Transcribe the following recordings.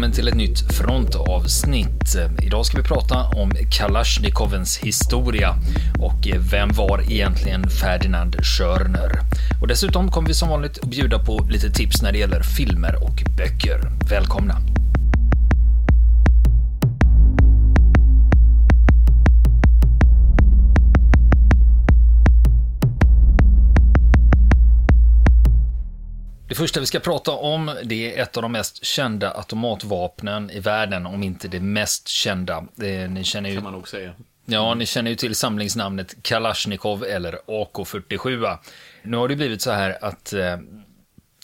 Välkommen till ett nytt frontavsnitt. Idag ska vi prata om Kalashnikovens historia och vem var egentligen Ferdinand Schörner? Och dessutom kommer vi som vanligt att bjuda på lite tips när det gäller filmer och böcker. Välkomna! Första vi ska prata om, det är ett av de mest kända automatvapnen i världen, om inte det mest kända. Det, ni känner ju... kan man nog säga. Ja, ni känner ju till samlingsnamnet Kalashnikov eller AK47. Nu har det blivit så här att eh,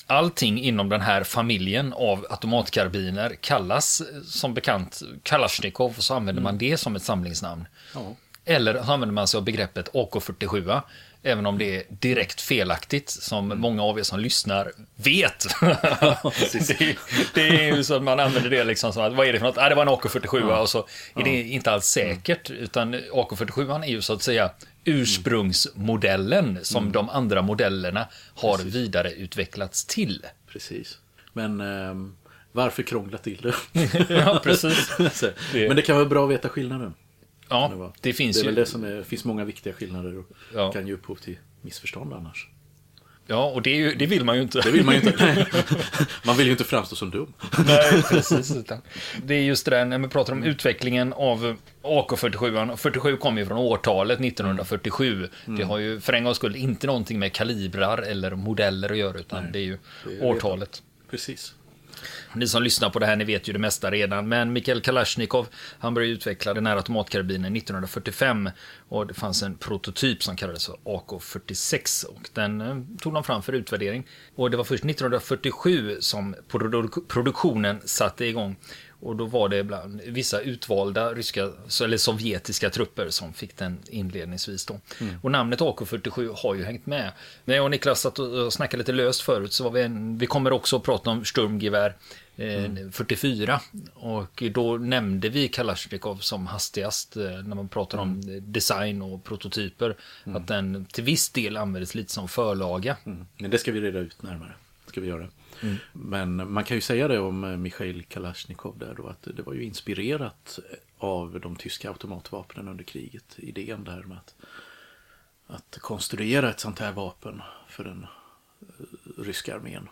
allting inom den här familjen av automatkarbiner kallas eh, som bekant Kalashnikov, och så använder man det som ett samlingsnamn. Ja. Eller så använder man sig av begreppet AK47, även om det är direkt felaktigt, som många av er som lyssnar vet. det, det är ju så att man använder det liksom som att, vad är det för något? Ah, det var en AK47 och så är det inte alls säkert, utan AK47 är ju så att säga ursprungsmodellen som de andra modellerna har vidareutvecklats till. Precis. Men ehm, varför krångla till det? ja, precis. Men det kan vara bra att veta skillnaden. Ja, vara. det finns det är väl ju. det som är, finns många viktiga skillnader och Ja. kan ge upphov till missförstånd annars. Ja, och det, ju, det vill man ju inte. Det vill man ju inte. Nej. Man vill ju inte framstå som dum. Nej, precis. Det är just det där när vi pratar om utvecklingen av AK47. Och 47 kommer ju från årtalet 1947. Det har ju för en gångs skull inte någonting med kalibrar eller modeller att göra, utan det är ju det årtalet. Precis. Ni som lyssnar på det här, ni vet ju det mesta redan. Men Mikhail Kalashnikov, han började utveckla den här automatkarbinen 1945. Och det fanns en prototyp som kallades för AK46. Och den eh, tog de fram för utvärdering. Och det var först 1947 som produktionen satte igång. Och då var det bland vissa utvalda ryska, eller sovjetiska trupper som fick den inledningsvis då. Och namnet AK47 har ju hängt med. När jag och Niklas satt och snackade lite löst förut så var vi en, vi kommer också att prata om Sturmgevär eh, 44. Och då nämnde vi Kalashnikov som hastigast eh, när man pratar om eh, design och prototyper. Att den till viss del användes lite som förlaga. Mm. Men det ska vi reda ut närmare. Ska vi göra. Men man kan ju säga det om eh, Mikhail Kalashnikov där då att det var ju inspirerat av de tyska automatvapnen under kriget. Idén där med att, att konstruera ett sånt här vapen för den eh, ryska armén.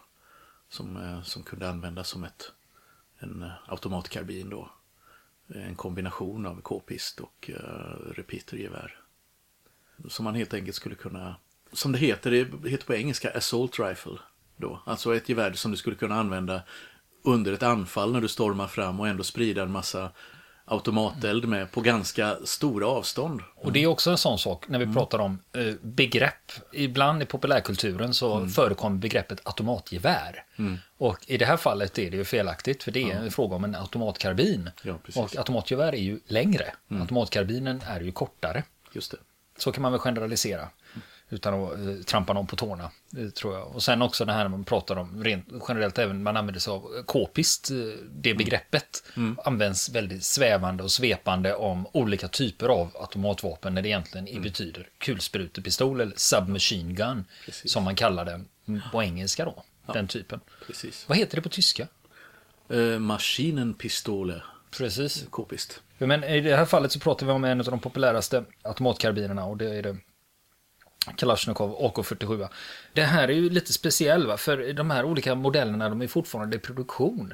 Som, eh, som kunde användas som ett, en eh, automatkarbin då. En kombination av k-pist och uh, repeatergevär. Som man helt enkelt skulle kunna, som det heter, det heter på engelska assault rifle. Då. Alltså ett gevär som du skulle kunna använda under ett anfall när du stormar fram och ändå sprida en massa automateld med på ganska stora avstånd. Och det är också en sån sak när vi pratar om eh, begrepp. Ibland i populärkulturen så förekommer begreppet automatgevär. Och i det här fallet är det ju felaktigt för det är en fråga om en automatkarbin. Ja, och automatgevär är ju längre. Automatkarbinen är ju kortare. Just det. Så kan man väl generalisera. Utan att eh, trampa någon på tårna, eh, tror jag. Och sen också det här när man pratar om, rent generellt även, man använder sig av k-pist, eh, det begreppet används väldigt svävande och svepande om olika typer av automatvapen när det egentligen i betyder kulsprutepistol eller submachine gun, Precis. som man kallar den på engelska då, den typen. Precis. Vad heter det på tyska? Uh, Maschinenpistole, Precis. k-pist. Men i det här fallet så pratar vi om en av de populäraste automatkarbinerna och det är det Kalashnikov AK47. Det här är ju lite speciell va? för de här olika modellerna de är fortfarande i produktion.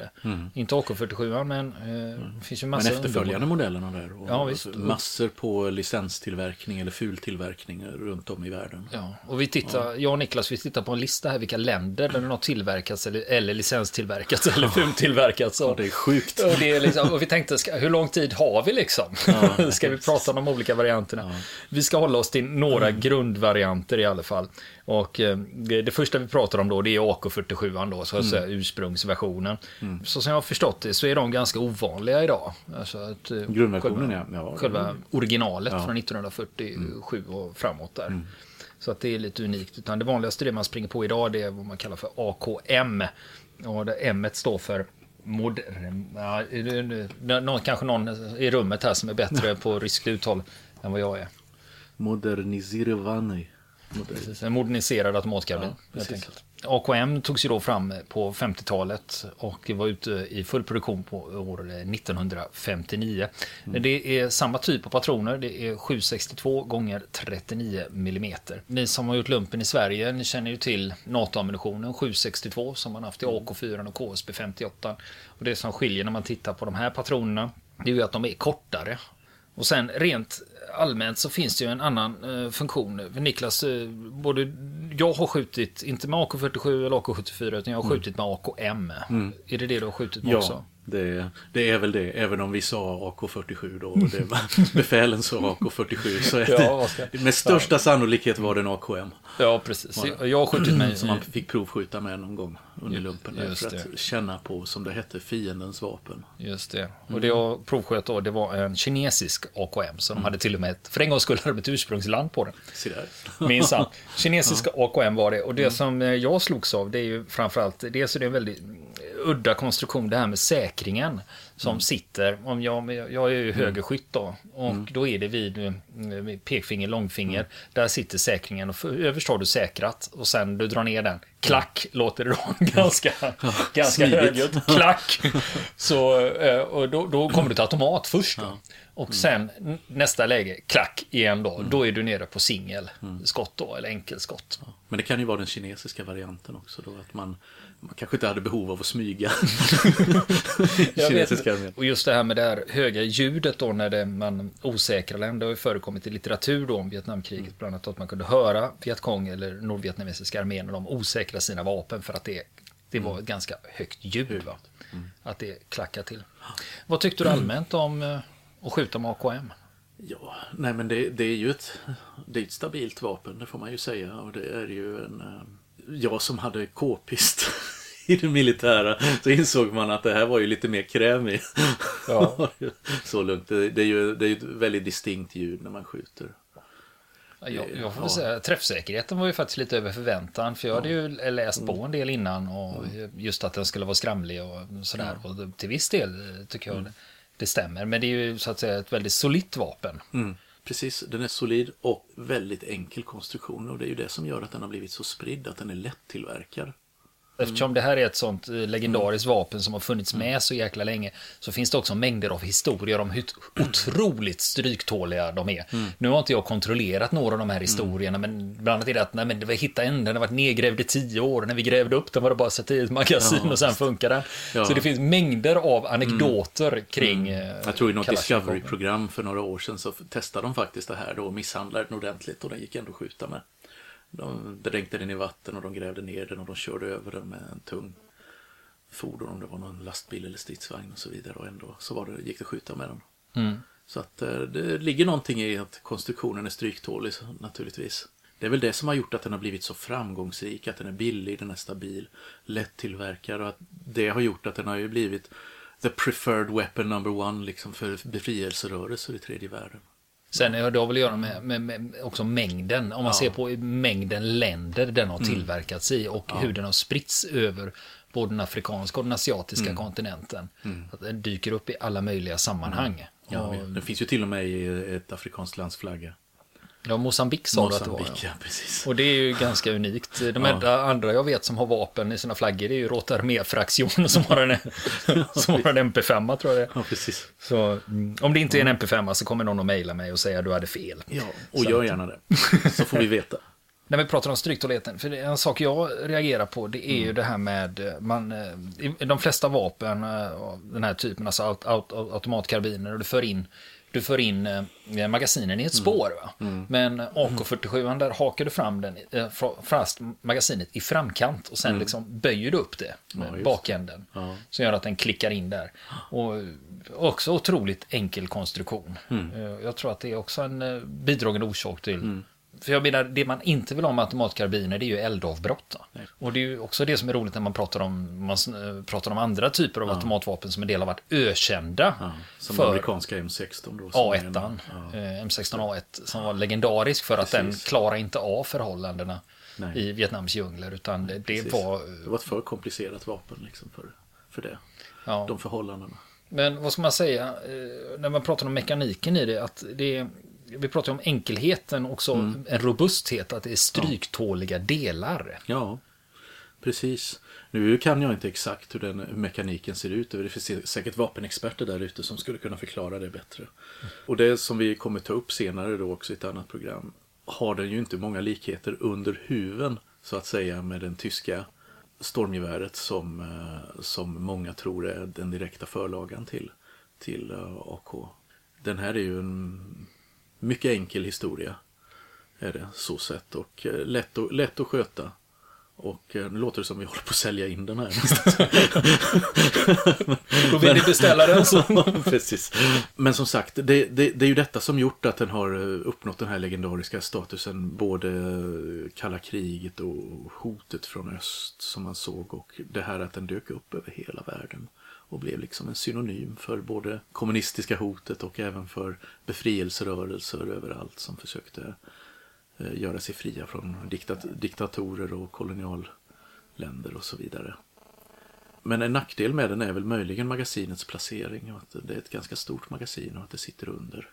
Inte AK47 men eh, det finns ju Men massa efterföljande modellerna där. Och Ja, visst. Massor på licenstillverkning eller fultillverkning runt om i världen. Ja, och vi tittar, jag och Niklas vi tittar på en lista här vilka länder där den har tillverkats eller, eller licenstillverkats eller fultillverkats. Och, Det är sjukt. och, det är liksom, och vi tänkte, ska, hur lång tid har vi liksom? ska vi prata om de olika varianterna? Vi ska hålla oss till några grundvarianter i alla fall. Och eh, det, det första vi pratar om då det är AK47 då, så att säga ursprungsversionen. Så som jag har förstått det så är de ganska ovanliga idag. Alltså att, eh, Grundversionen, själva, ja. Ja, Själva originalet Ja. från 1947 och framåt där. Så att det är lite unikt. Utan det vanligaste det man springer på idag det är vad man kallar för AKM. Och det M står för mod... Ja, någon, kanske någon i rummet här som är bättre på ryskt uttal än vad jag är. Modernizirvany. Precis, en moderniserad automatkarbin. Ja. AKM togs ju då fram på 50-talet och var ute i full produktion på år 1959. Mm. Det är samma typ av patroner, det är 762 gånger 39 mm. Ni som har gjort lumpen i Sverige, ni känner ju till NATO-ammunitionen 762 som man haft i AK4 och KSB 58. Och det som skiljer när man tittar på de här patronerna, det är ju att de är kortare. Och sen rent allmänt så finns det ju en annan eh, funktion. Niklas, eh, både jag har skjutit, inte med AK47 eller AK74, utan jag har skjutit med AKM. Är det det du har skjutit med också? Ja, det, det är väl det. Även om vi sa AK47 då. Och det var, befälen sa AK47. Så det, Ja, ska- med största sannolikhet var det en AKM. Ja, precis. Jag har skjutit med Som man fick provskjuta med någon gång under lumpen. där, För att det. känna på, som det hette, fiendens vapen. Just det. Och det jag provsköt då, det var en kinesisk AKM. Så de hade till och med, ett, för en gång skulle de ett ursprungsland på den. Minsann. Kinesiska AKM var det. Och det som eh, jag slogs av, det är ju framförallt, dels är det en väldigt mm, udda konstruktion, det här med säkringen. Som sitter, om jag, jag är ju högerskytt då. Och då är det vid, eh, vid pekfinger, långfinger. Där sitter säkringen och överst har du säkrat. Och sen du drar ner den. Klack låter det då ganska, ganska högljutt. Klack! Så, eh, och då, då kommer du till automat först. Då. Och sen n- nästa läge, klack igen då. Då är du nere på singelskott då, eller enkelskott. Men det kan ju vara den kinesiska varianten också då. Att man, man kanske inte hade behov av att smyga. Kinesiska vet, och just det här med det här höga ljudet då när det, man osäkrar länder har ju förekommit i litteratur då om Vietnamkriget. Bland annat att man kunde höra Vietkong eller nordvietnamesiska armén när de osäkrar sina vapen för att det, det var ett ganska högt ljud. Va? Att det klackar till. Vad tyckte du allmänt om att skjuta med AKM? Ja, nej men det, det är ju ett, det ett stabilt vapen, det får man ju säga. Och det är ju en... eh, Jag som hade k-pist i det militära, så insåg man att det här var ju lite mer krämig. Ja. så lugnt. Det, det är ju det är ett väldigt distinkt ljud när man skjuter. Jag, jag får Ja. säga, träffsäkerheten var ju faktiskt lite över förväntan. För jag hade ju läst på en del innan och just att den skulle vara skramlig och sådär. Och till viss del eh, tycker jag det, det stämmer. Men det är ju så att säga ett väldigt solitt vapen. Mm. Precis, den är solid och väldigt enkel konstruktion. Och det är ju det som gör att den har blivit så spridd, att den är lättillverkad. Eftersom det här är ett sånt eh, legendariskt vapen som har funnits med så jäkla länge så finns det också mängder av historier om hur otroligt stryktåliga de är. Nu har inte jag kontrollerat några av de här historierna men bland annat är det att nej, men det var hitta en, den har varit nedgrävd i tio år. När vi grävde upp den var det bara att sätta i ett magasin Ja, och sen funkar den. Ja. Så det finns mängder av anekdoter kring eh, Jag tror i något. Discovery-program för några år sedan så testade de faktiskt det här då och misshandlade den ordentligt och den gick ändå att skjuta med. De dränkte den i vatten och de grävde ner den och de körde över den med en tung fordon om det var någon lastbil eller stridsvagn och så vidare och ändå så var det, gick det att skjuta med den. Mm. Så att eh, det ligger någonting i att konstruktionen är stryktålig naturligtvis. Det är väl det som har gjort att den har blivit så framgångsrik, att den är billig, den är stabil, lättillverkad och att det har gjort att den har ju blivit the preferred weapon number one liksom för befrielserörelser i tredje världen. Sen har det har väl att göra med, med, med också mängden. Om man ser på mängden länder den har Mm. tillverkats i och hur den har spritts över både den afrikanska och den asiatiska Mm. kontinenten. Att den dyker upp i alla möjliga sammanhang. Mm. Ja, och, Den finns ju till och med i ett afrikanskt lands flagga. Ja, Mosambik sa du att det var. Mosambik, ja precis. Och det är ju ganska unikt. De enda andra jag vet som har vapen i sina flaggor det är ju Rotarmé-fraktionen som har en, som har en MP5 tror jag det. Ja, precis. Så mm, om det inte är en MP5 så kommer någon att mejla mig och säga att du hade fel. Ja, och gör gärna det. Så får vi veta. När vi pratar om stryktåligheten, för en sak jag reagerar på, det är ju det här med, eh, man, eh, de flesta vapen eh, av den här typen, alltså aut, aut, automatkarbiner, och du för in, du för in eh, magasinen i ett spår. Va? Men AK47, där hakar du fram den, eh, fast magasinet i framkant och sen liksom böjer du upp det med just bakänden. Ja. Som gör att den klickar in där. Och också otroligt enkel konstruktion. Eh, Jag tror att det är också en eh, bidragande orsak till för jag menar, det man inte vill ha med automatkarbiner det är ju eldavbrott. Och det är ju också det som är roligt när man pratar om, man eh, pratar om andra typer av automatvapen som en del har varit ökända. Ja, som för amerikanska M16 då. som är en- A1, Ja. eh, M16A1, som var legendarisk för att den Precis. klarar inte av förhållandena Nej. i Vietnams djungler. Utan det, Precis. var... Det var ett för komplicerat vapen liksom för, för det. Ja. De förhållandena. Men vad ska man säga, eh, när man pratar om mekaniken i det, att det är, vi pratar om enkelheten också, Mm. en robusthet, att det är stryktåliga delar. Ja, precis. Nu kan jag inte exakt hur den mekaniken ser ut. Det finns säkert vapenexperter där ute som skulle kunna förklara det bättre. Och det som vi kommer ta upp senare då också i ett annat program har den ju inte många likheter under huven så att säga med den tyska stormgeväret som, eh, som många tror är den direkta förlagan till, till eh, AK. Den här är ju en mycket enkel historia. Är det så sett och eh, lätt, att- lätt att sköta. Och eh, nu låter det som vi håller på att sälja in den här. Då vill ni beställa den så. Precis. Men som sagt, det, det, det är ju detta som gjort att den har eh, uppnått den här legendariska statusen. Både kalla kriget och hotet från öst som man såg och det här att den dök upp över hela världen. Och blev liksom en synonym för både kommunistiska hotet och även för befrielserörelser överallt som försökte eh, göra sig fria från diktat diktatorer och kolonialländer och så vidare. Men en nackdel med den är väl möjligen magasinets placering. Och att det är ett ganska stort magasin och att det sitter under.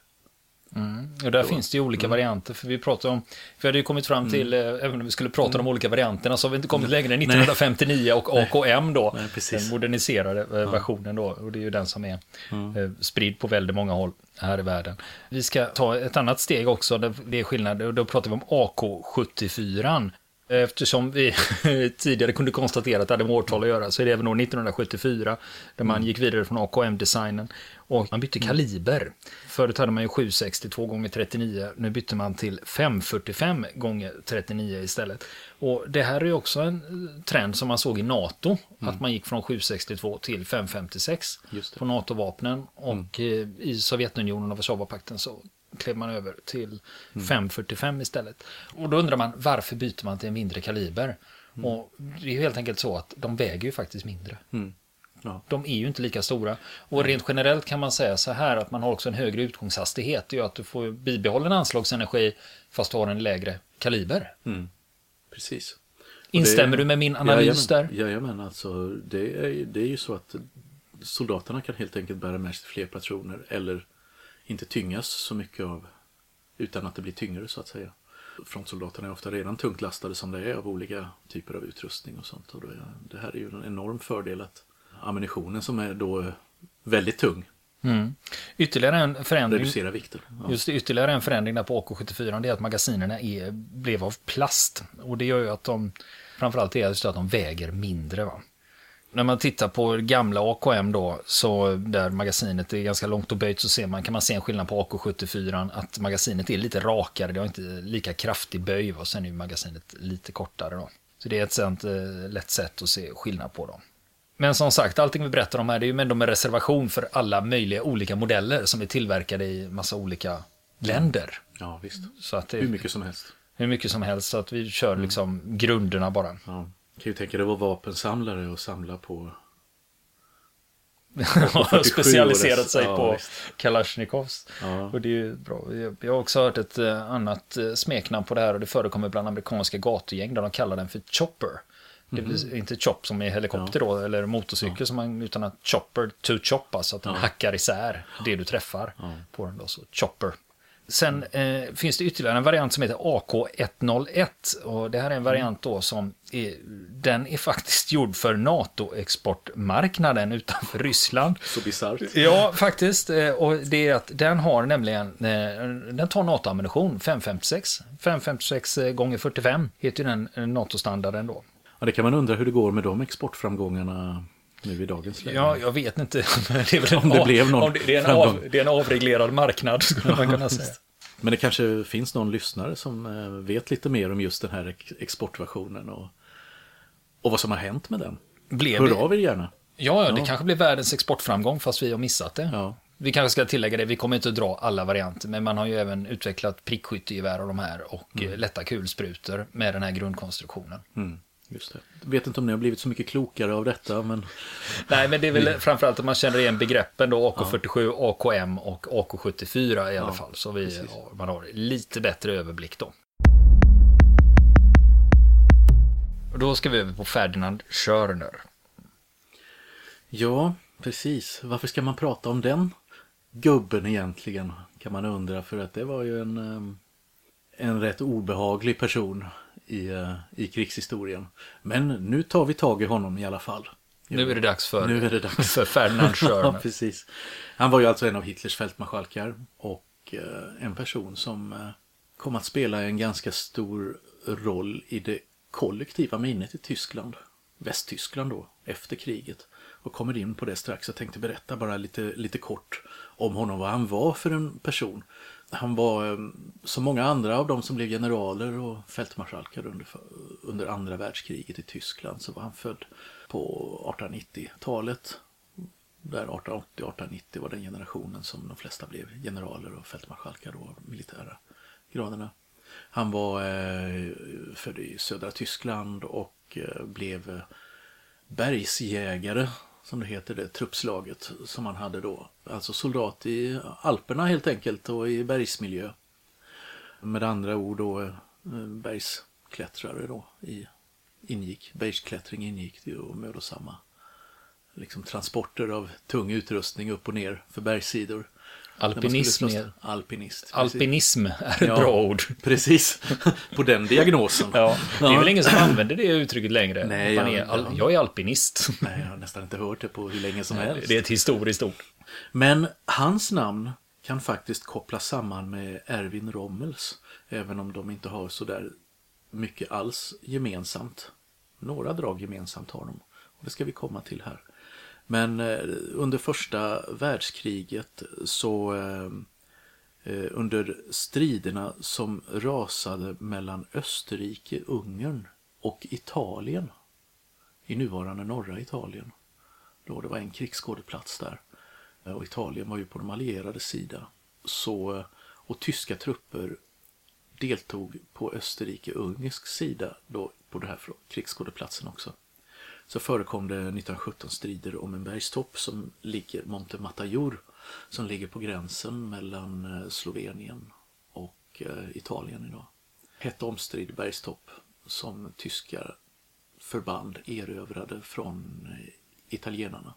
Mm. Och där finns det ju olika varianter, för vi pratar om, vi hade ju kommit fram till, eh, även om vi skulle prata om de olika varianterna, så har vi inte kommit längre än 1959 och AKM då, Nej, den moderniserade eh, versionen då, och det är ju den som är eh, spridd på väldigt många håll här i världen. Vi ska ta ett annat steg också, det är skillnad, och då pratar vi om AK74. Eftersom vi tidigare kunde konstatera att det hade med årtal att göra så är det även år 1974 där man gick vidare från AKM-designen och man bytte kaliber. Förut hade man ju 762 gånger 39 nu bytte man till 545 gånger 39 istället. Och det här är ju också en eh, trend som man såg i NATO, att man gick från 762 till 556 Just det. på NATO-vapnen och eh, i Sovjetunionen och Warszawapakten så klev man över till 545 istället. Och då undrar man varför byter man till en mindre kaliber? Och det är ju helt enkelt så att de väger ju faktiskt mindre. Mm. Ja. De är ju inte lika stora. Och rent generellt kan man säga så här att man har också en högre utgångshastighet. Det ju att du får bibehållen anslagsenergi fast du har en lägre kaliber. Mm. Precis. Instämmer du med min analys jajamän, där? Jajamän, alltså det är, det är ju så att soldaterna kan helt enkelt bära med sig fler patroner eller inte tyngas så mycket av utan att det blir tyngre så att säga. Frontsoldaterna är ofta redan tungt lastade som det är av olika typer av utrustning och sånt. Och det här är ju en enorm fördel att ammunitionen som är då väldigt tung Mm. Ytterligare en förändring. reducerar vikten. Ja. Just det, ytterligare en förändring där på AK74 det är att magasinerna är, blev av plast. Och det gör ju att de, framförallt är just att de väger mindre. Va? När man tittar på gamla AKM då, så där magasinet är ganska långt och böjt så ser man, kan man se en skillnad på AK74 att magasinet är lite rakare, det har inte lika kraftig böj och sen är magasinet lite kortare då. Så det är ett sånt eh, lätt sätt att se skillnad på dem. Men som sagt, allting vi berättar om här det är ju ändå med reservation för alla möjliga olika modeller som är tillverkade i massa olika länder. ja, visst. Så att det Hur mycket som helst. hur mycket som helst, så att vi kör liksom grunderna bara. Ja. Kan ju tänka dig att vara vapensamlare och samla på Har specialiserat sig Ja, på visst. Kalasjnikovs. Ja. Och det är ju bra. Jag- har också hört ett eh, annat eh, smeknamn på det här och det förekommer bland amerikanska gatugäng där de kallar den för chopper. Det vill säga inte chop som är helikopter då, eller motorcykel som man, utan att chopper to chop, alltså att den hackar isär det du träffar på den då, så chopper. Sen eh, finns det ytterligare en variant som heter AK101 och det här är en variant då som är, den är faktiskt gjord för NATO-exportmarknaden utanför Ryssland. så bisarrt. Ja, faktiskt. Eh, Och det är att den har nämligen, eh, den tar NATO-ammunition, 556. 556 gånger 45 heter den eh, NATO-standarden då. Ja, det kan man undra hur det går med de exportframgångarna nu i dagens läge. Ja, jag vet inte. Det är väl Om det av- blev någon det, det, är en av, det är en avreglerad marknad, skulle man kunna säga. Men det kanske finns någon lyssnare som eh, vet lite mer om just den här ex- exportversionen och, och vad som har hänt med den. Blev Hör det- av er gärna. Ja, ja, det Ja. kanske blir världens exportframgång fast vi har missat det. Ja. Vi kanske ska tillägga det, vi kommer inte att dra alla varianter, men man har ju även utvecklat prickskyttegevär och de här och eh, lätta kulsprutor med den här grundkonstruktionen. Mm, just det. Jag vet inte om ni har blivit så mycket klokare av detta, men Nej, men det är väl framförallt att man känner igen begreppen då AK47, AKM och AK74 i alla fall. Så vi, ja, man har lite bättre överblick då. Och då ska vi över på Ferdinand Schörner. ja, precis. Varför ska man prata om den gubben egentligen? Kan man undra för att det var ju en, eh, en rätt obehaglig person i, eh, i krigshistorien. Men nu tar vi tag i honom i alla fall. Nu är det dags för, nu är det dags. för Ferdinand Schörner. ja, precis. Han var ju alltså en av Hitlers fältmarskalkar och eh, en person som eh, kom att spela en ganska stor roll i det kollektiva minnet i Tyskland. Västtyskland då, efter kriget. Och kommer in på det strax. Jag tänkte berätta bara lite, lite kort om honom, vad han var för en person. Han var eh, som många andra av de som blev generaler och fältmarskalkar under, under andra världskriget i Tyskland så var han född på 1890-talet. Där 1880-1890 var den generationen som de flesta blev generaler och fältmarskalkar och militära graderna. Han var eh, född i södra Tyskland och eh, blev eh, bergsjägare som det heter, det truppslaget som han hade då. Alltså soldat i Alperna helt enkelt och i bergsmiljö. Med andra ord då eh, bergsklättrare då i, ingick. Bergsklättring ingick det och mödosamma liksom, transporter av tung utrustning upp och ner för bergssidor. Alpinism är... Alpinist. Alpinism är ett ja, bra ord. Precis, på den diagnosen. Ja, det är väl ingen som använder det uttrycket längre. Nej, jag, är, al jag är alpinist. Nej, jag har nästan inte hört det på hur länge som helst. Det är ett historiskt ord. Men hans namn kan faktiskt kopplas samman med Erwin Rommels. Även om de inte har så där mycket alls gemensamt. Några drag gemensamt har de. Och det ska vi komma till här. Men eh, under första världskriget så eh, eh, under striderna som rasade mellan Österrike, Ungern och Italien i nuvarande norra Italien. Då det var en krigsskådeplats där. Och Italien var ju på de allierade sida. Så, och tyska trupper deltog på Österrike-Ungersk sida då på den här krigsskådeplatsen också så förekom det 1917 strider om en bergstopp som ligger, Monte Matajur, som ligger på gränsen mellan eh, Slovenien och eh, Italien idag. Hett omstridd bergstopp som tyska förband erövrade från eh, italienarna.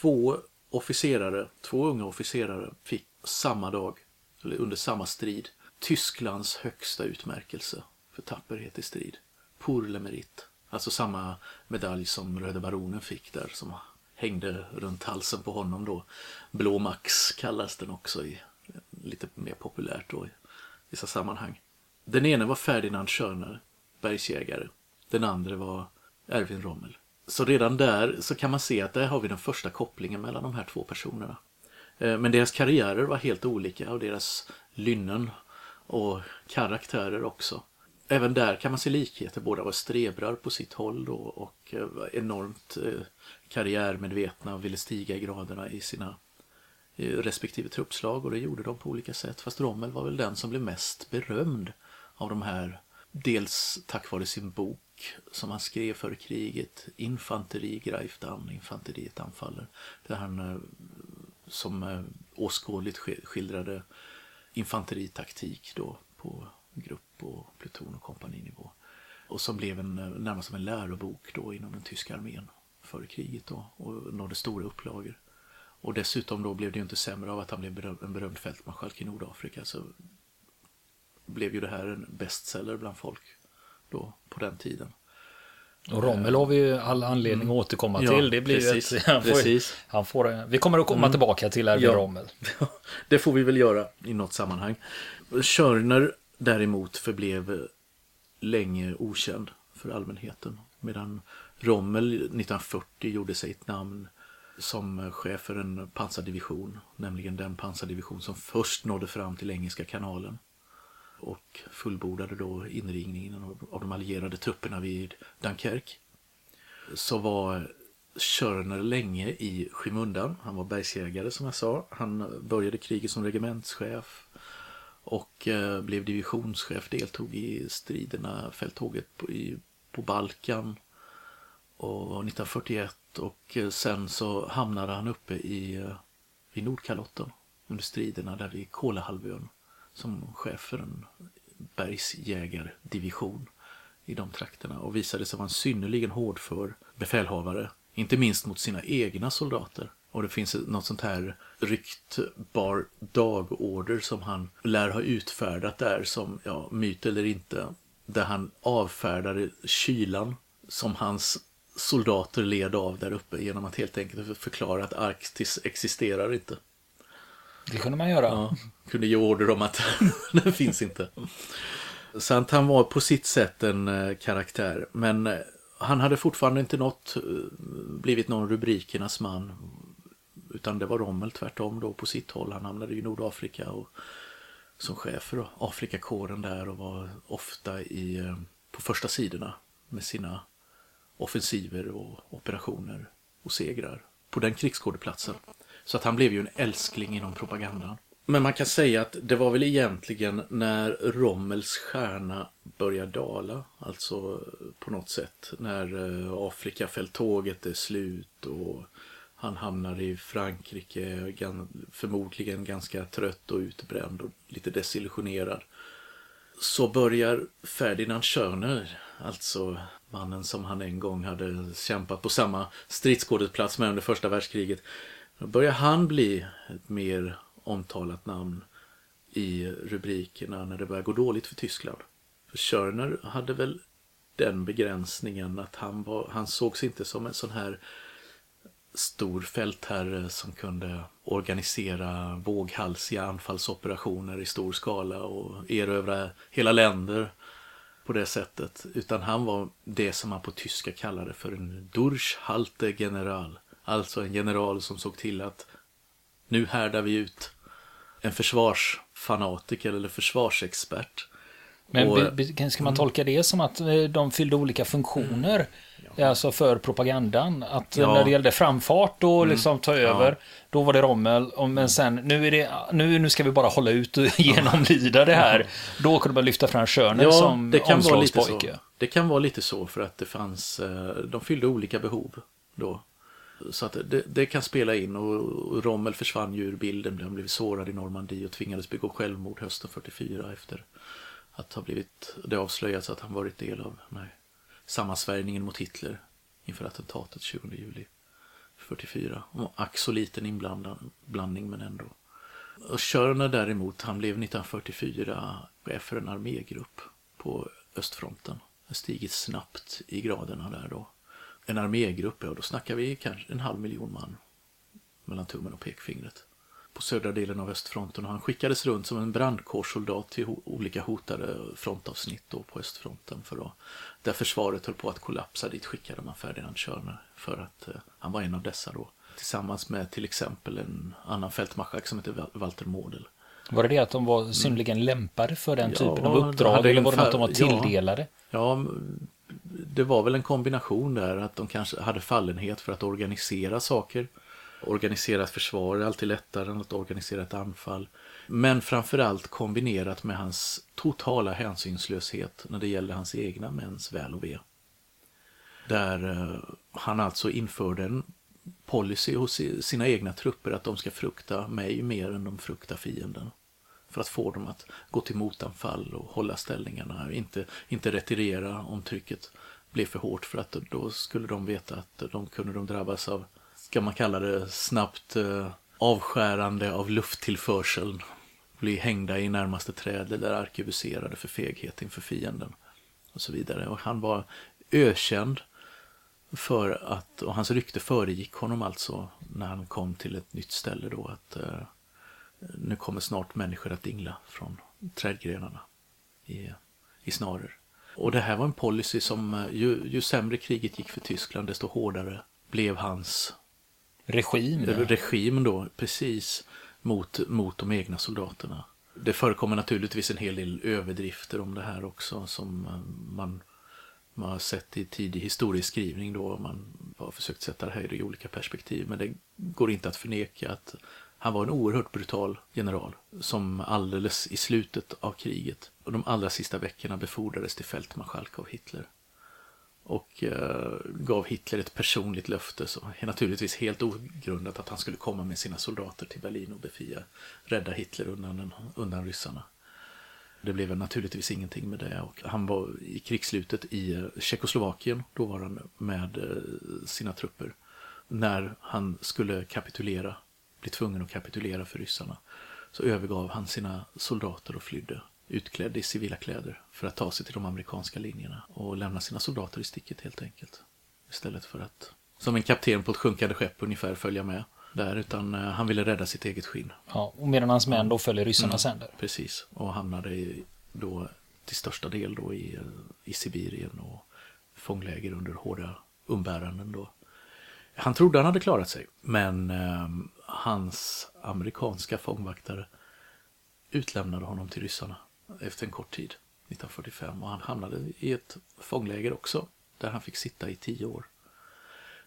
Två officerare, två unga officerare fick samma dag, eller under samma strid, Tysklands högsta utmärkelse för tapperhet i strid, Pour le Mérite. Alltså samma medalj som Röde Baronen fick där som hängde runt halsen på honom då. Blå Max kallas den också i lite mer populärt då i vissa sammanhang. Den ene var Ferdinand Schörner, bergsjägare. Den andra var Erwin Rommel. Så redan där så kan man se att där har vi den första kopplingen mellan de här två personerna. Eh, men deras karriärer var helt olika och deras lynnen och karaktärer också även där kan man se likheter. Båda var strebrar på sitt håll då och eh, enormt eh, karriärmedvetna och ville stiga i graderna i sina eh, respektive truppslag och det gjorde de på olika sätt. Fast Rommel var väl den som blev mest berömd av de här. Dels tack vare sin bok som han skrev före kriget, Infanteri greift an, infanteriet anfaller. Där han som åskådligt skildrade infanteritaktik då på grupp och pluton och kompaninivå. Och som blev en, närmast som en lärobok då inom den tyska armén före kriget då och nådde stora upplagor. Och dessutom då blev det ju inte sämre av att han blev en berömd fältmarskalk i Nordafrika så blev ju det här en bestseller bland folk då på den tiden. Och Rommel har vi ju all anledning att återkomma mm. till. det blir precis, ett, han får, precis. Han får, vi kommer att komma mm. tillbaka till Erwin ja. Rommel. det får vi väl göra i något sammanhang. Körner däremot förblev länge okänd för allmänheten. Medan Rommel 1940 gjorde sig ett namn som chef för en pansardivision, nämligen den pansardivision som först nådde fram till Engelska kanalen och fullbordade då inringningen av de allierade trupperna vid Dunkerque. Så var Körner länge i skymundan. Han var bergsjägare som jag sa. Han började kriget som regementschef och eh, blev divisionschef, deltog i striderna, fälttåget på, i, på Balkan och 1941 och eh, sen så hamnade han uppe i, eh, i Nordkalotten under striderna där vid Kolahalvön som chef för en bergsjägardivision i de trakterna och visade sig vara en synnerligen hårdför befälhavare, inte minst mot sina egna soldater. Och det finns något sånt här ryktbar dagorder som han lär ha utfärdat där som, ja, myt eller inte, där han avfärdade kylan som hans soldater led av där uppe genom att helt enkelt förklara att Arktis existerar inte. Det kunde man göra. Ja, kunde ge order om att den finns inte. Så att han var på sitt sätt en eh, karaktär. Men eh, han hade fortfarande inte nått, eh, blivit någon rubrikernas man. Utan det var Rommel tvärtom då på sitt håll. Han hamnade i Nordafrika och som chef för Afrikakåren där och var ofta i, eh, på första sidorna med sina offensiver och operationer och segrar på den krigsskådeplatsen. Så att han blev ju en älskling inom propagandan. Men man kan säga att det var väl egentligen när Rommels stjärna började dala, alltså på något sätt, när eh, Afrikafälttåget är slut och han hamnar i Frankrike, förmodligen ganska trött och utbränd och lite desillusionerad. Så börjar Ferdinand Schörner, alltså mannen som han en gång hade kämpat på samma stridsskådeplats med under första världskriget, då börjar han bli ett mer omtalat namn i rubrikerna när det börjar gå dåligt för Tyskland. För Schörner hade väl den begränsningen att han, var, han sågs inte som en sån här stor fältherre som kunde organisera våghalsiga anfallsoperationer i stor skala och erövra hela länder på det sättet. Utan han var det som man på tyska kallade för en Durchhalte General. Alltså en general som såg till att nu härdar vi ut en försvarsfanatiker eller försvarsexpert. Men och, ska man mm. tolka det som att eh, de fyllde olika funktioner? Ja. Alltså för propagandan. Att ja. när det gällde framfart och mm. liksom ta över, ja. då var det Rommel. Men sen, nu, är det, nu, nu ska vi bara hålla ut och genomlida det här. Då kunde man lyfta fram Schörner ja, som det kan vara lite så. Det kan vara lite så för att det fanns, eh, de fyllde olika behov då. Så att det, det, kan spela in och Rommel försvann ju ur bilden. Han blev sårad i Normandie och tvingades begå självmord hösten 44 efter att ha blivit, det avslöjats att han varit del av nej, sammansvärjningen mot Hitler inför attentatet 20 juli 44. Och ack så liten inblandning men ändå. Och Körner däremot, han blev 1944 chef för en armégrupp på östfronten. Han stigit snabbt i graderna där då en armégrupp, ja då snackar vi kanske en halv miljon man mellan tummen och pekfingret på södra delen av östfronten och han skickades runt som en brandkårssoldat till olika hotade frontavsnitt då på östfronten för att, där försvaret höll på att kollapsa dit skickade man Ferdinand Schörner för att eh, han var en av dessa då tillsammans med till exempel en annan fältmarskalk som heter Walter Model. Var det det att de var synnerligen mm. lämpade för den typen ja, av uppdrag eller var det något de var tilldelade? Ja, ja, det var väl en kombination där att de kanske hade fallenhet för att organisera saker. Organisera ett försvar är alltid lättare än att organisera ett anfall. Men framförallt kombinerat med hans totala hänsynslöshet när det gäller hans egna mäns väl och ve. Där eh, han alltså införde en policy hos sina egna trupper att de ska frukta mig mer än de fruktar fienden. För att få dem att gå till motanfall och hålla ställningarna, inte, inte retirera om trycket blev för hårt för att då skulle de veta att de kunde de drabbas av, ska man kalla det, snabbt eh, avskärande av lufttillförseln. Bli hängda i närmaste träd eller arkebuserade för feghet inför fienden. Och så vidare. Och han var ökänd för att, och hans rykte föregick honom alltså när han kom till ett nytt ställe då att eh, nu kommer snart människor att dingla från trädgrenarna i, i snaror. Och det här var en policy som eh, ju, ju sämre kriget gick för Tyskland desto hårdare blev hans regim. Regim då, precis mot, mot de egna soldaterna. Det förekommer naturligtvis en hel del överdrifter om det här också som eh, man, man har sett i tidig historieskrivning då. Man har försökt sätta det här i olika perspektiv men det går inte att förneka att han var en oerhört brutal general som alldeles i slutet av kriget och de allra sista veckorna befordrades till fältmarskalk av Hitler. Och eh, gav Hitler ett personligt löfte så är naturligtvis helt ogrundat att han skulle komma med sina soldater till Berlin och befria, rädda Hitler undan, undan ryssarna. Det blev naturligtvis ingenting med det och han var i krigsslutet i eh, Tjeckoslovakien, då var han med eh, sina trupper när han skulle kapitulera, bli tvungen att kapitulera för ryssarna, så övergav han sina soldater och flydde utklädd i civila kläder för att ta sig till de amerikanska linjerna och lämna sina soldater i sticket helt enkelt. Istället för att, som en kapten på ett sjunkande skepp ungefär, följa med där, utan eh, han ville rädda sitt eget skinn. Ja, och medan hans män då följer ryssarnas Mm. händer. Precis, och hamnade i, då till största del då i, i Sibirien och fångläger under hårda umbäranden då. Han trodde han hade klarat sig, men eh, hans amerikanska fångvaktare utlämnade honom till ryssarna efter en kort tid, 1945. Och han hamnade i ett fångläger också, där han fick sitta i tio år.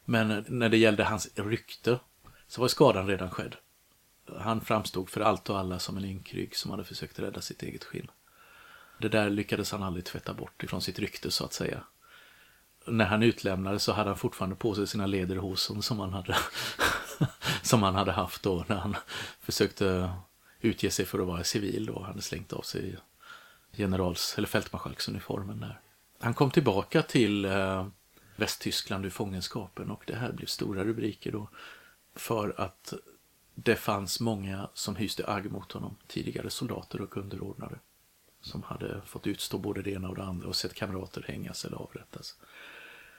Men när det gällde hans rykte så var skadan redan skedd. Han framstod för allt och alla som en ynkrygg som hade försökt rädda sitt eget skinn. Det där lyckades han aldrig tvätta bort ifrån sitt rykte så att säga. När han utlämnades så hade han fortfarande på sig sina lederhosen som han hade, som han hade haft då när han försökte utge sig för att vara civil då. Han hade slängt av sig generals eller fältmarskalksuniformen där. Han kom tillbaka till eh, Västtyskland ur fångenskapen och det här blev stora rubriker då. För att det fanns många som hyste agg mot honom, tidigare soldater och underordnade. Som hade fått utstå både det ena och det andra och sett kamrater hängas eller avrättas.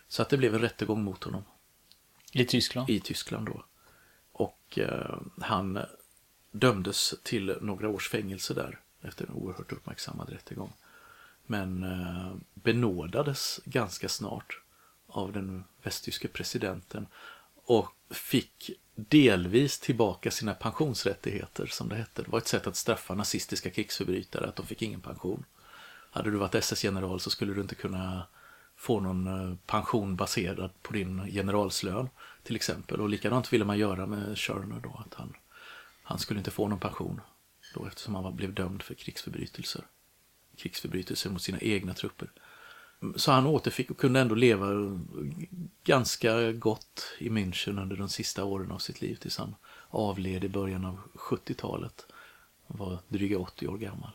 Så att det blev en rättegång mot honom I Tyskland. i Tyskland då. Och eh, han dömdes till några års fängelse där efter en oerhört uppmärksammad rättegång. Men eh, benådades ganska snart av den västtyske presidenten och fick delvis tillbaka sina pensionsrättigheter som det hette. Det var ett sätt att straffa nazistiska krigsförbrytare att de fick ingen pension. Hade du varit SS-general så skulle du inte kunna få någon eh, pension baserad på din generalslön till exempel. Och likadant ville man göra med Schörner då, att han, han skulle inte få någon pension då eftersom han blev dömd för krigsförbrytelser. Krigsförbrytelser mot sina egna trupper. Så han återfick och kunde ändå leva ganska gott i München under de sista åren av sitt liv tills han avled i början av 70-talet. Han var dryga 80 år gammal.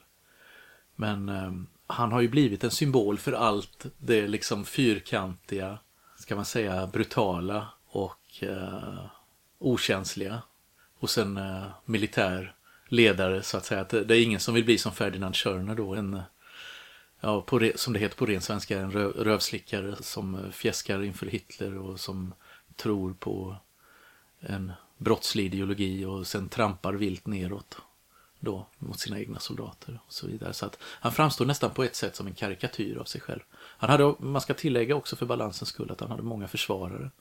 Men eh, han har ju blivit en symbol för allt det liksom fyrkantiga, ska man säga brutala och eh, okänsliga hos en eh, militär ledare så att säga. Att det, är ingen som vill bli som Ferdinand Schörner då, en ja, på re, som det heter på ren svenska, en röv, rövslickare som fjäskar inför Hitler och som tror på en brottslig ideologi och sen trampar vilt neråt då mot sina egna soldater och så vidare. Så att han framstår nästan på ett sätt som en karikatyr av sig själv. Han hade, man ska tillägga också för balansens skull att han hade många försvarare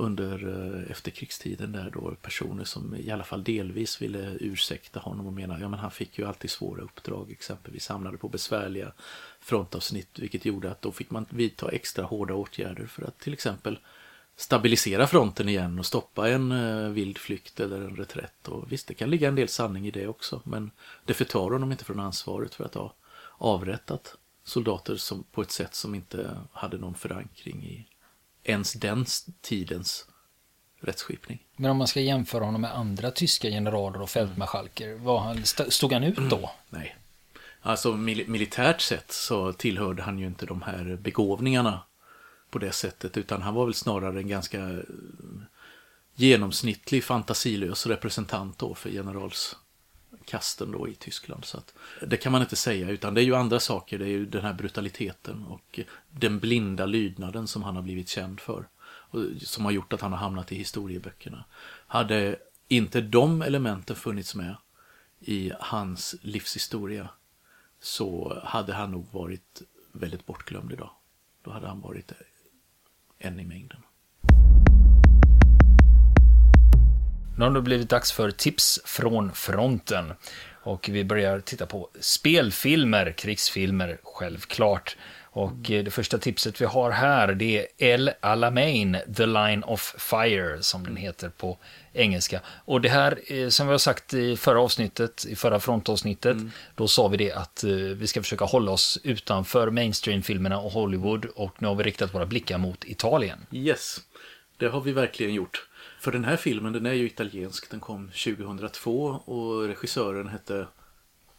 under eh, efterkrigstiden där då personer som i alla fall delvis ville ursäkta honom och mena ja men han fick ju alltid svåra uppdrag exempelvis hamnade på besvärliga frontavsnitt vilket gjorde att då fick man vidta extra hårda åtgärder för att till exempel stabilisera fronten igen och stoppa en eh, vild flykt eller en reträtt. Och visst, det kan ligga en del sanning i det också, men det förtar honom inte från ansvaret för att ha avrättat soldater som, på ett sätt som inte hade någon förankring i ens den tidens rättsskipning. Men om man ska jämföra honom med andra tyska generaler och fältmarskalker, var han, st- stod han ut då? Nej. Alltså mil militärt sett så tillhörde han ju inte de här begåvningarna på det sättet, utan han var väl snarare en ganska eh, genomsnittlig fantasilös representant då för kasten då i Tyskland. Så att, det kan man inte säga, utan det är ju andra saker, det är ju den här brutaliteten och den blinda lydnaden som han har blivit känd för. Och som har gjort att han har hamnat i historieböckerna. Hade inte de elementen funnits med i hans livshistoria så hade han nog varit väldigt bortglömd idag. Då hade han varit en i mängden. Nu har det blivit dags för tips från fronten. Och vi börjar titta på spelfilmer, krigsfilmer, självklart. Och eh, det första tipset vi har här, det är El Alamein, The Line of Fire, som den heter på engelska. Och det här, eh, som vi har sagt i förra avsnittet, i förra frontavsnittet, då sa vi det att eh, vi ska försöka hålla oss utanför mainstream-filmerna och Hollywood. Och nu har vi riktat våra blickar mot Italien. Yes, det har vi verkligen gjort. För den här filmen, den är ju italiensk, den kom 2002 och regissören hette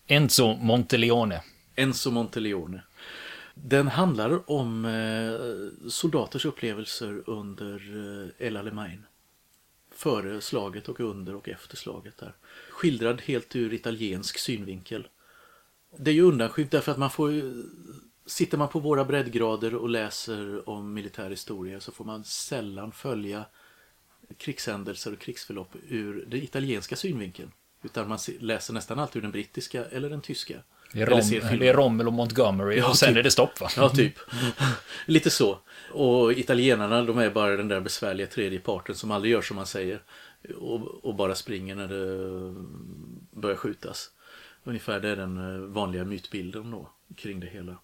Enzo Monteleone. Enzo Monteleone. Den handlar om eh, soldaters upplevelser under eh, El Alamein. före slaget och under och efter slaget där. Skildrad helt ur italiensk synvinkel. Det är ju undanskymt därför att man får ju, Sitter man på våra breddgrader och läser om militär historia så får man sällan följa krigshändelser och krigsförlopp ur den italienska synvinkeln. Utan man läser nästan alltid ur den brittiska eller den tyska. Det är, Rom, det är Rommel och Montgomery ja, och sen typ. är det stopp va? Ja, typ. Lite så. Och italienarna de är bara den där besvärliga tredje parten som aldrig gör som man säger. Och, och bara springer när det börjar skjutas. Ungefär det är den eh, vanliga mytbilden då kring det hela.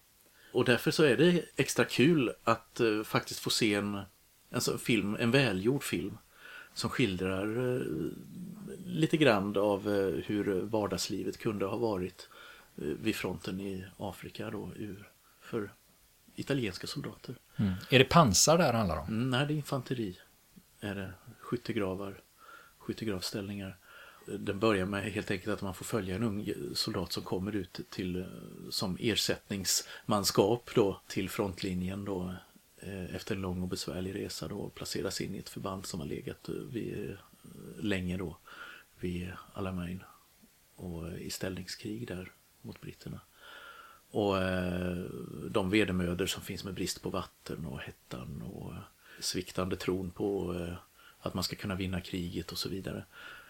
Och därför så är det extra kul att uh, faktiskt få se en, en film, en välgjord film som skildrar uh, lite grann av uh, hur vardagslivet kunde ha varit vid fronten i Afrika då ur, för italienska soldater. Mm. Är det pansar det här handlar om? Mm, nej, det är infanteri. Är det skyttegravar, skyttegravställningar. Den börjar med helt enkelt att man får följa en ung soldat som kommer ut till, som ersättningsmanskap då, till frontlinjen då, eh, Eh, efter en lång och besvärlig resa då, placeras in i ett förband som har legat eh, vid, eh, länge då vid Alamein och i ställningskrig där mot britterna. Och de vedermödor som finns med brist på vatten och hettan och sviktande tron på att man ska kunna vinna kriget och så vidare.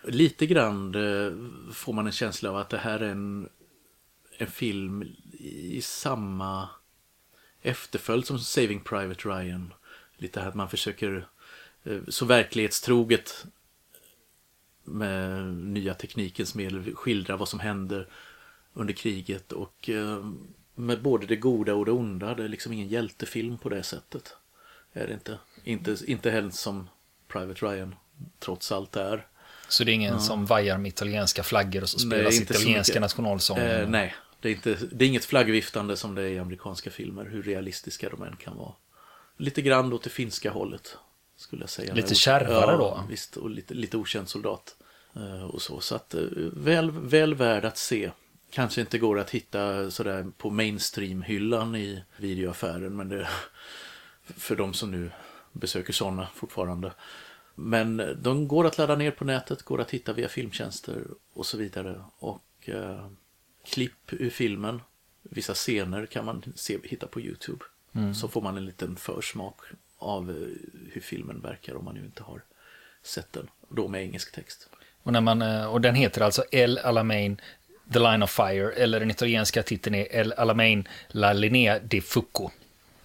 Lite grann får man en känsla av att det här är en, en film i samma efterföljd som Saving Private Ryan. Lite här att man försöker så verklighetstroget med nya teknikens medel skildra vad som händer under kriget och eh, med både det goda och det onda. Det är liksom ingen hjältefilm på det sättet. Är det inte. Inte, inte heller som Private Ryan trots allt är. Så det är ingen ja. som vajar med italienska flaggor och så spelas nej, italienska nationalsånger? Eh, nej, det är, inte, det är inget flaggviftande som det är i amerikanska filmer, hur realistiska de än kan vara. Lite grann åt det finska hållet, skulle jag säga. Lite kärvare ja, då? Visst, och lite, lite okänd soldat. Eh, och så, så att eh, väl, väl värd att se kanske inte går att hitta sådär på mainstream-hyllan i videoaffären. Men det för de som nu besöker sådana fortfarande. Men de går att ladda ner på nätet, går att hitta via filmtjänster och så vidare. Och eh, klipp ur filmen, vissa scener kan man se, hitta på YouTube. Mm. Så får man en liten försmak av eh, hur filmen verkar om man nu inte har sett den. Då med engelsk text. Och, när man, eh, och den heter alltså El Alamein The Line of Fire, eller den italienska titeln är El Alamein La Linea di Fucco.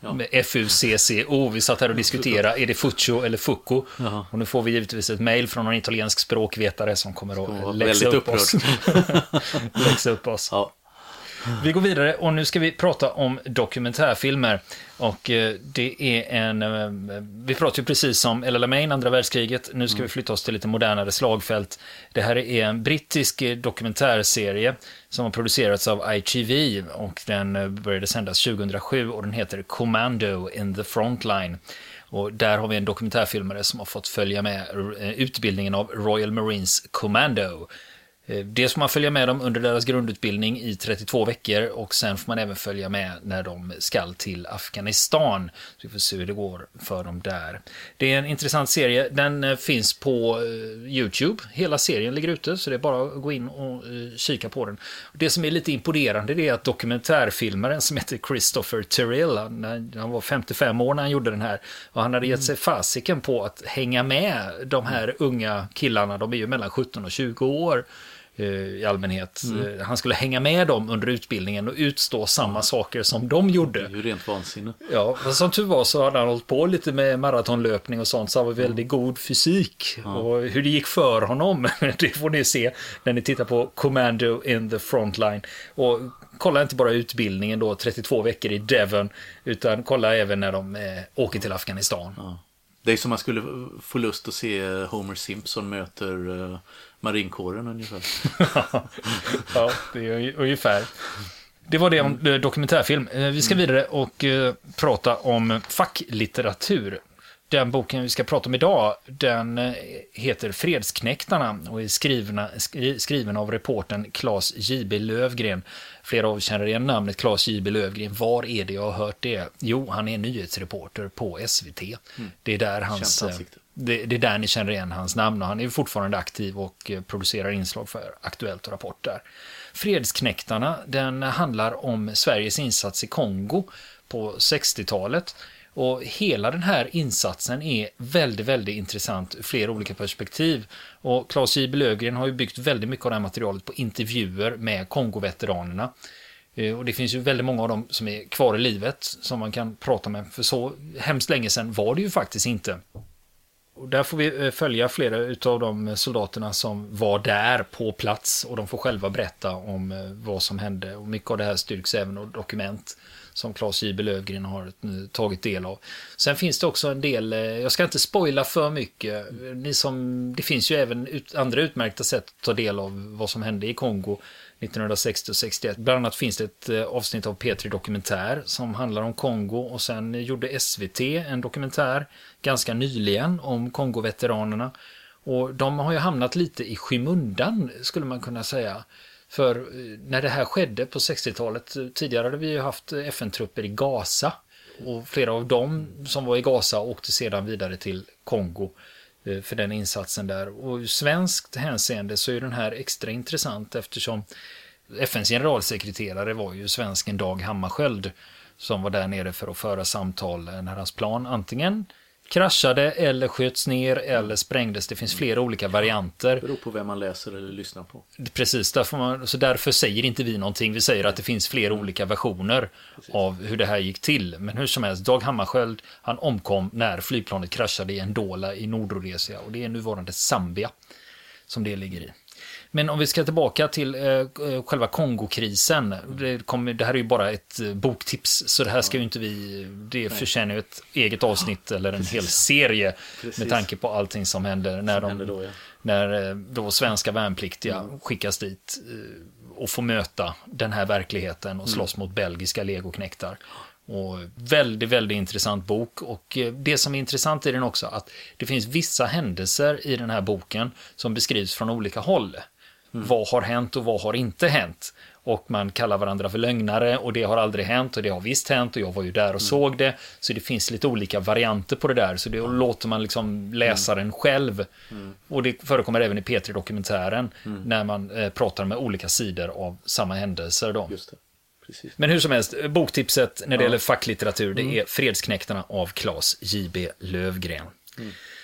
Ja. Med F-U-C-C-O. Vi satt här och diskuterade, är det Fuccio eller Fucco? Jaha. Och nu får vi givetvis ett mejl från en italiensk språkvetare som kommer att läxa upp, oss. läxa upp oss. Ja. Vi går vidare och nu ska vi prata om dokumentärfilmer. Och eh, det är en, eh, vi pratade ju precis om El Alamein, andra världskriget. Nu ska vi mm. flytta oss till lite modernare slagfält. Det här är en brittisk eh, dokumentärserie som har producerats av ITV och den började sändas 2007 och den heter Commando in the Frontline. Och där har vi en dokumentärfilmare som har fått följa med utbildningen av Royal Marines Commando dels får man följa med dem under deras grundutbildning i 32 veckor och sen får man även följa med när de ska till Afghanistan. Så vi får se hur det går för dem där. Det är en intressant serie. Den eh, finns på eh, YouTube. Hela serien ligger ute så det är bara att gå in och kika på den. Det som är lite imponerande är att dokumentärfilmaren som heter Christopher Terrell, han var 55 år när han gjorde den här och han hade gett sig fasiken på att hänga med de här unga killarna, de är ju mellan 17 och 20 år Eh, i allmänhet. Mm. Eh, han skulle hänga med dem under utbildningen och utstå samma saker som de gjorde. Det är ju rent vansinne. Ja, som tur var så hade han hållit på lite med maratonlöpning och sånt, så han var väldigt god fysik. Ja. Och hur det gick för honom, det får ni se när ni tittar på Commando in the Frontline. Och kolla inte bara utbildningen då, 32 veckor i Devon, utan kolla även när de eh, åker till Afghanistan. Ja. Det är som man skulle få lust att se Homer Simpson möter marinkåren ungefär. ja, det är ungefär. Det var det om mm. dokumentärfilm. Eh, vi ska mm. vidare och uh, prata om facklitteratur. Den boken vi ska prata om idag, den uh, heter Fredsknäktarna och är skrivna, skri, skriven av reporten Claes J.B. Lövgren. Flera av er känner igen namnet Claes J.B. Lövgren. Var är det jag har hört det? Jo, han är nyhetsreporter på SVT. Mm. Det är där hans... Det, det är där ni känner igen hans namn och han är fortfarande aktiv och eh, producerar inslag för Aktuellt och Rapport där. Fredsknäktarna, den handlar om Sveriges insats i Kongo på 60-talet. Och hela den här insatsen är väldigt, väldigt intressant ur flera olika perspektiv. Och Claes J. Löfgren har ju byggt väldigt mycket av det här materialet på intervjuer med Kongo-veteranerna. Eh, och det finns ju väldigt många av dem som är kvar i livet som man kan prata med. För så hemskt länge sedan var det ju faktiskt inte. Och där får vi eh, följa flera av de soldaterna som var där på plats och de får själva berätta om eh, vad som hände. Och mycket av det här styrks även av dokument som Claes J. Löfgren har tagit del av. Sen finns det också en del, eh, jag ska inte spoila för mycket, ni som, det finns ju även ut, andra utmärkta sätt att ta del av vad som hände i Kongo. 1960 och 61. Bland annat finns det ett eh, avsnitt av P3 Dokumentär som handlar om Kongo och sen gjorde SVT en dokumentär ganska nyligen om Kongo-veteranerna. Och de har ju hamnat lite i skymundan skulle man kunna säga. För eh, när det här skedde på 60-talet, eh, tidigare hade vi ju haft eh, FN-trupper i Gaza. Och flera av dem som var i Gaza åkte sedan vidare till Kongo. För den insatsen där. Och ur svenskt hänseende så är den här extra intressant eftersom FNs generalsekreterare var ju svensken Dag Hammarskjöld som var där nere för att föra samtal när hans plan antingen kraschade eller sköts ner eller sprängdes. Det finns flera olika varianter. Det beror på vem man läser eller lyssnar på. Precis, därför, man, så därför säger inte vi någonting. Vi säger att det finns flera olika versioner Precis. av hur det här gick till. Men hur som helst, Dag Hammarskjöld, han omkom när flygplanet kraschade i Ndola i Nordrhodesia och det är nuvarande Zambia som det ligger i. Men om vi ska tillbaka till eh, eh, själva Kongokrisen. Det, kommer, det här är ju bara ett eh, boktips, så det här ska ju inte vi... Det förtjänar ju ett eget avsnitt eller en Precis. hel serie Precis. med tanke på allting som händer när, som de, då, ja. när eh, då svenska värnpliktiga mm. skickas dit och får möta den här verkligheten och mm. slåss mm. mot belgiska legoknektar. Och väldigt, väldigt intressant bok. Och det som är intressant i den också, att det finns vissa händelser i den här boken som beskrivs från olika håll. Mm. Vad har hänt och vad har inte hänt? Och man kallar varandra för lögnare och det har aldrig hänt och det har visst hänt och jag var ju där och mm. såg det. Så det finns lite olika varianter på det där. Så det mm. låter man liksom läsaren mm. själv. Mm. Och det förekommer även i P3 Dokumentären mm. när man eh, pratar med olika sidor av samma händelser. Då. Men hur som helst, boktipset när det ja. gäller facklitteratur, det mm. är Fredsknäktarna av Claes J.B. Lövgren.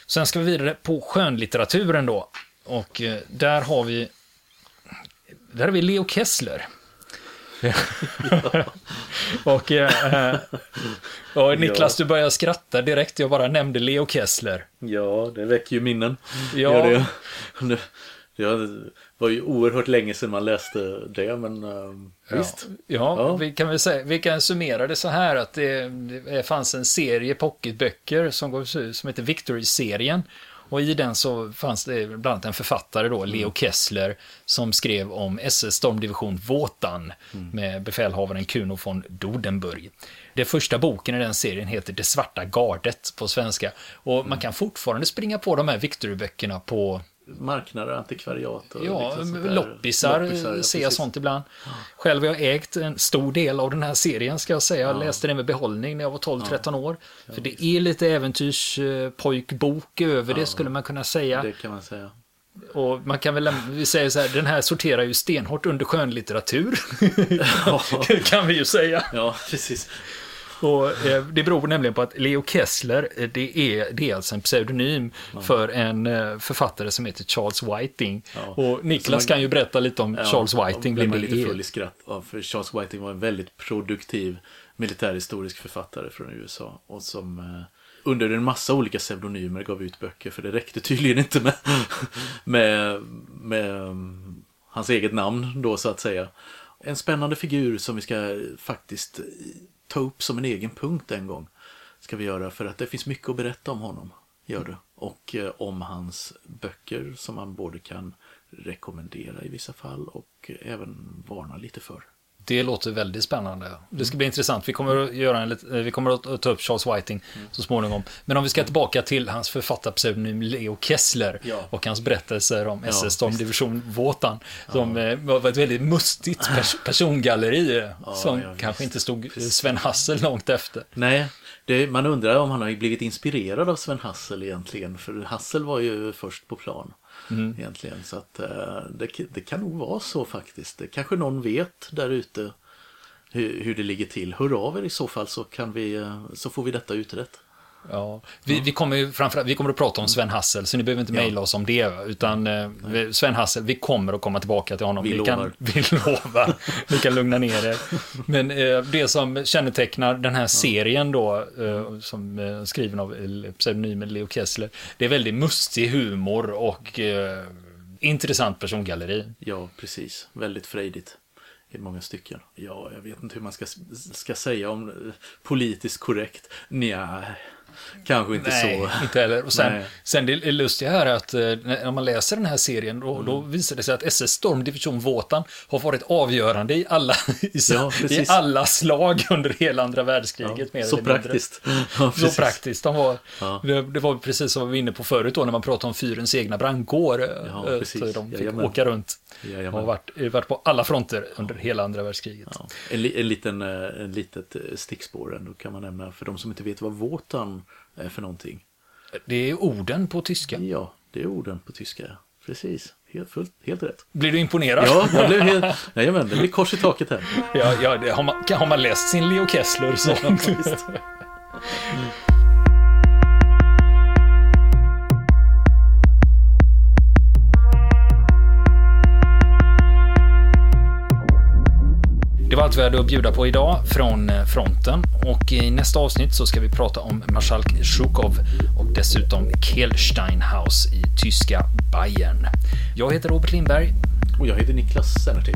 Sen ska vi vidare på skönlitteraturen då. Och eh, där har vi där har vi Leo Kessler. och, eh, och Niklas, ja. du börjar skratta direkt. Jag bara nämnde Leo Kessler. Ja, det väcker ju minnen. Ja. Det, det, det var ju oerhört länge sedan man läste det, men ja. visst. Ja, ja, Vi, kan väl säga, vi kan summera det så här att det, det fanns en serie pocketböcker som, som heter Victory-serien. Och i den så fanns det bland annat en författare då, Leo mm. Kessler, som skrev om SS stormdivision Våtan mm. med befälhavaren Kuno von Dodenburg. Den första boken i den serien heter Det svarta gardet på svenska. Och man mm. kan fortfarande springa på de här Victory-böckerna på marknader, antikvariat och Ja, loppisar, loppisar ser jag sånt ibland. Själv har jag ägt en stor del av den här serien ska jag säga. Jag ja. läste den med behållning när jag var 12-13 ja. år. För det är lite äventyrspojkbok över det skulle man kunna säga. Det kan man säga. Och man kan väl säger så här, den här sorterar ju stenhårt under skönlitteratur. Ja. kan vi ju säga. Ja, precis. Och, eh, det beror nämligen på att Leo Kessler, eh, det är, det är alltså en pseudonym ja. för en eh, författare som heter Charles Whiting. Ja. Och Niklas man, kan ju berätta lite om ja, Charles Whiting. Blir man lite full i skratt av, för Charles Whiting var en väldigt produktiv militärhistorisk författare från USA. Och som under en massa olika pseudonymer gav ut böcker, för det räckte tydligen inte med, med, med um, hans eget namn då så att säga. En spännande figur som vi ska faktiskt ta upp som en egen punkt en gång. Ska vi göra för att det finns mycket att berätta om honom. Gör det. Och eh, om hans böcker som man både kan rekommendera i vissa fall och eh, även varna lite för. Det låter väldigt spännande. Det ska bli intressant. Vi kommer att, göra en, vi kommer att ta upp Charles Whiting mm. så småningom. Men om vi ska tillbaka till hans författarpseudonym Leo Kessler ja. och hans berättelser om ja, SS Storm Division Våtan. Som ja. Eh, var ett väldigt mustigt pers persongalleri ja, som kanske inte stod Sven Hassel långt efter. Nej, det, man undrar om han har blivit inspirerad av Sven Hassel egentligen. För Hassel var ju först på plan. Mm. Egentligen. Så att eh, det, det, kan nog vara så faktiskt. Det kanske någon vet där ute hur, hur, det ligger till. Hör av er i så fall så, kan vi, eh, så får vi detta utrett. Ja, vi, vi, kommer framförallt, vi kommer att prata om Sven Hassel, så ni behöver inte mejla oss om det. Utan eh, Sven Hassel, vi kommer att komma tillbaka till honom. Vi, vi lovar. Kan, vi lovar. vi kan lugna ner er. Men eh, det som kännetecknar den här serien då, eh, som är skriven av pseudonymen Leo Kessler, det är väldigt mustig humor och eh, intressant persongalleri. Ja, precis. Väldigt frejdigt i många stycken. Ja, jag vet inte hur man ska, ska säga om politiskt korrekt. Nja, Kanske inte Nej, så. inte heller. Och sen, sen det är lustiga här att eh, när man läser den här serien då, mm. då visar det sig att SS Storm Division Våtan har varit avgörande i alla, i, ja, i alla slag under hela andra världskriget. Ja, så praktiskt. Ja, så praktiskt. De var, det, det, var precis som vi var inne på förut då när man pratade om fyrens egna brandkår. Ja, eh, precis. de fick åka runt. Jajamän. Och varit, varit på alla fronter under hela andra världskriget. En, en, liten, eh, en litet stickspår ändå kan man nämna för de som inte vet vad Våtan är för någonting. Det är orden på tyska. Ja, det är orden på tyska. Precis, helt, fullt, helt rätt. Blir du imponerad? Ja, jag blev helt... Jajamän, det blir kors i taket här. Ja, ja har, man, har man läst sin Leo Kessler så... Ja, var allt vi hade att bjuda på idag från eh, fronten och i nästa avsnitt så ska vi prata om Marskalk Zhukov och dessutom Kehlsteinhaus i tyska Bayern. Jag heter Robert Lindberg. Och jag heter Niklas Sennertig.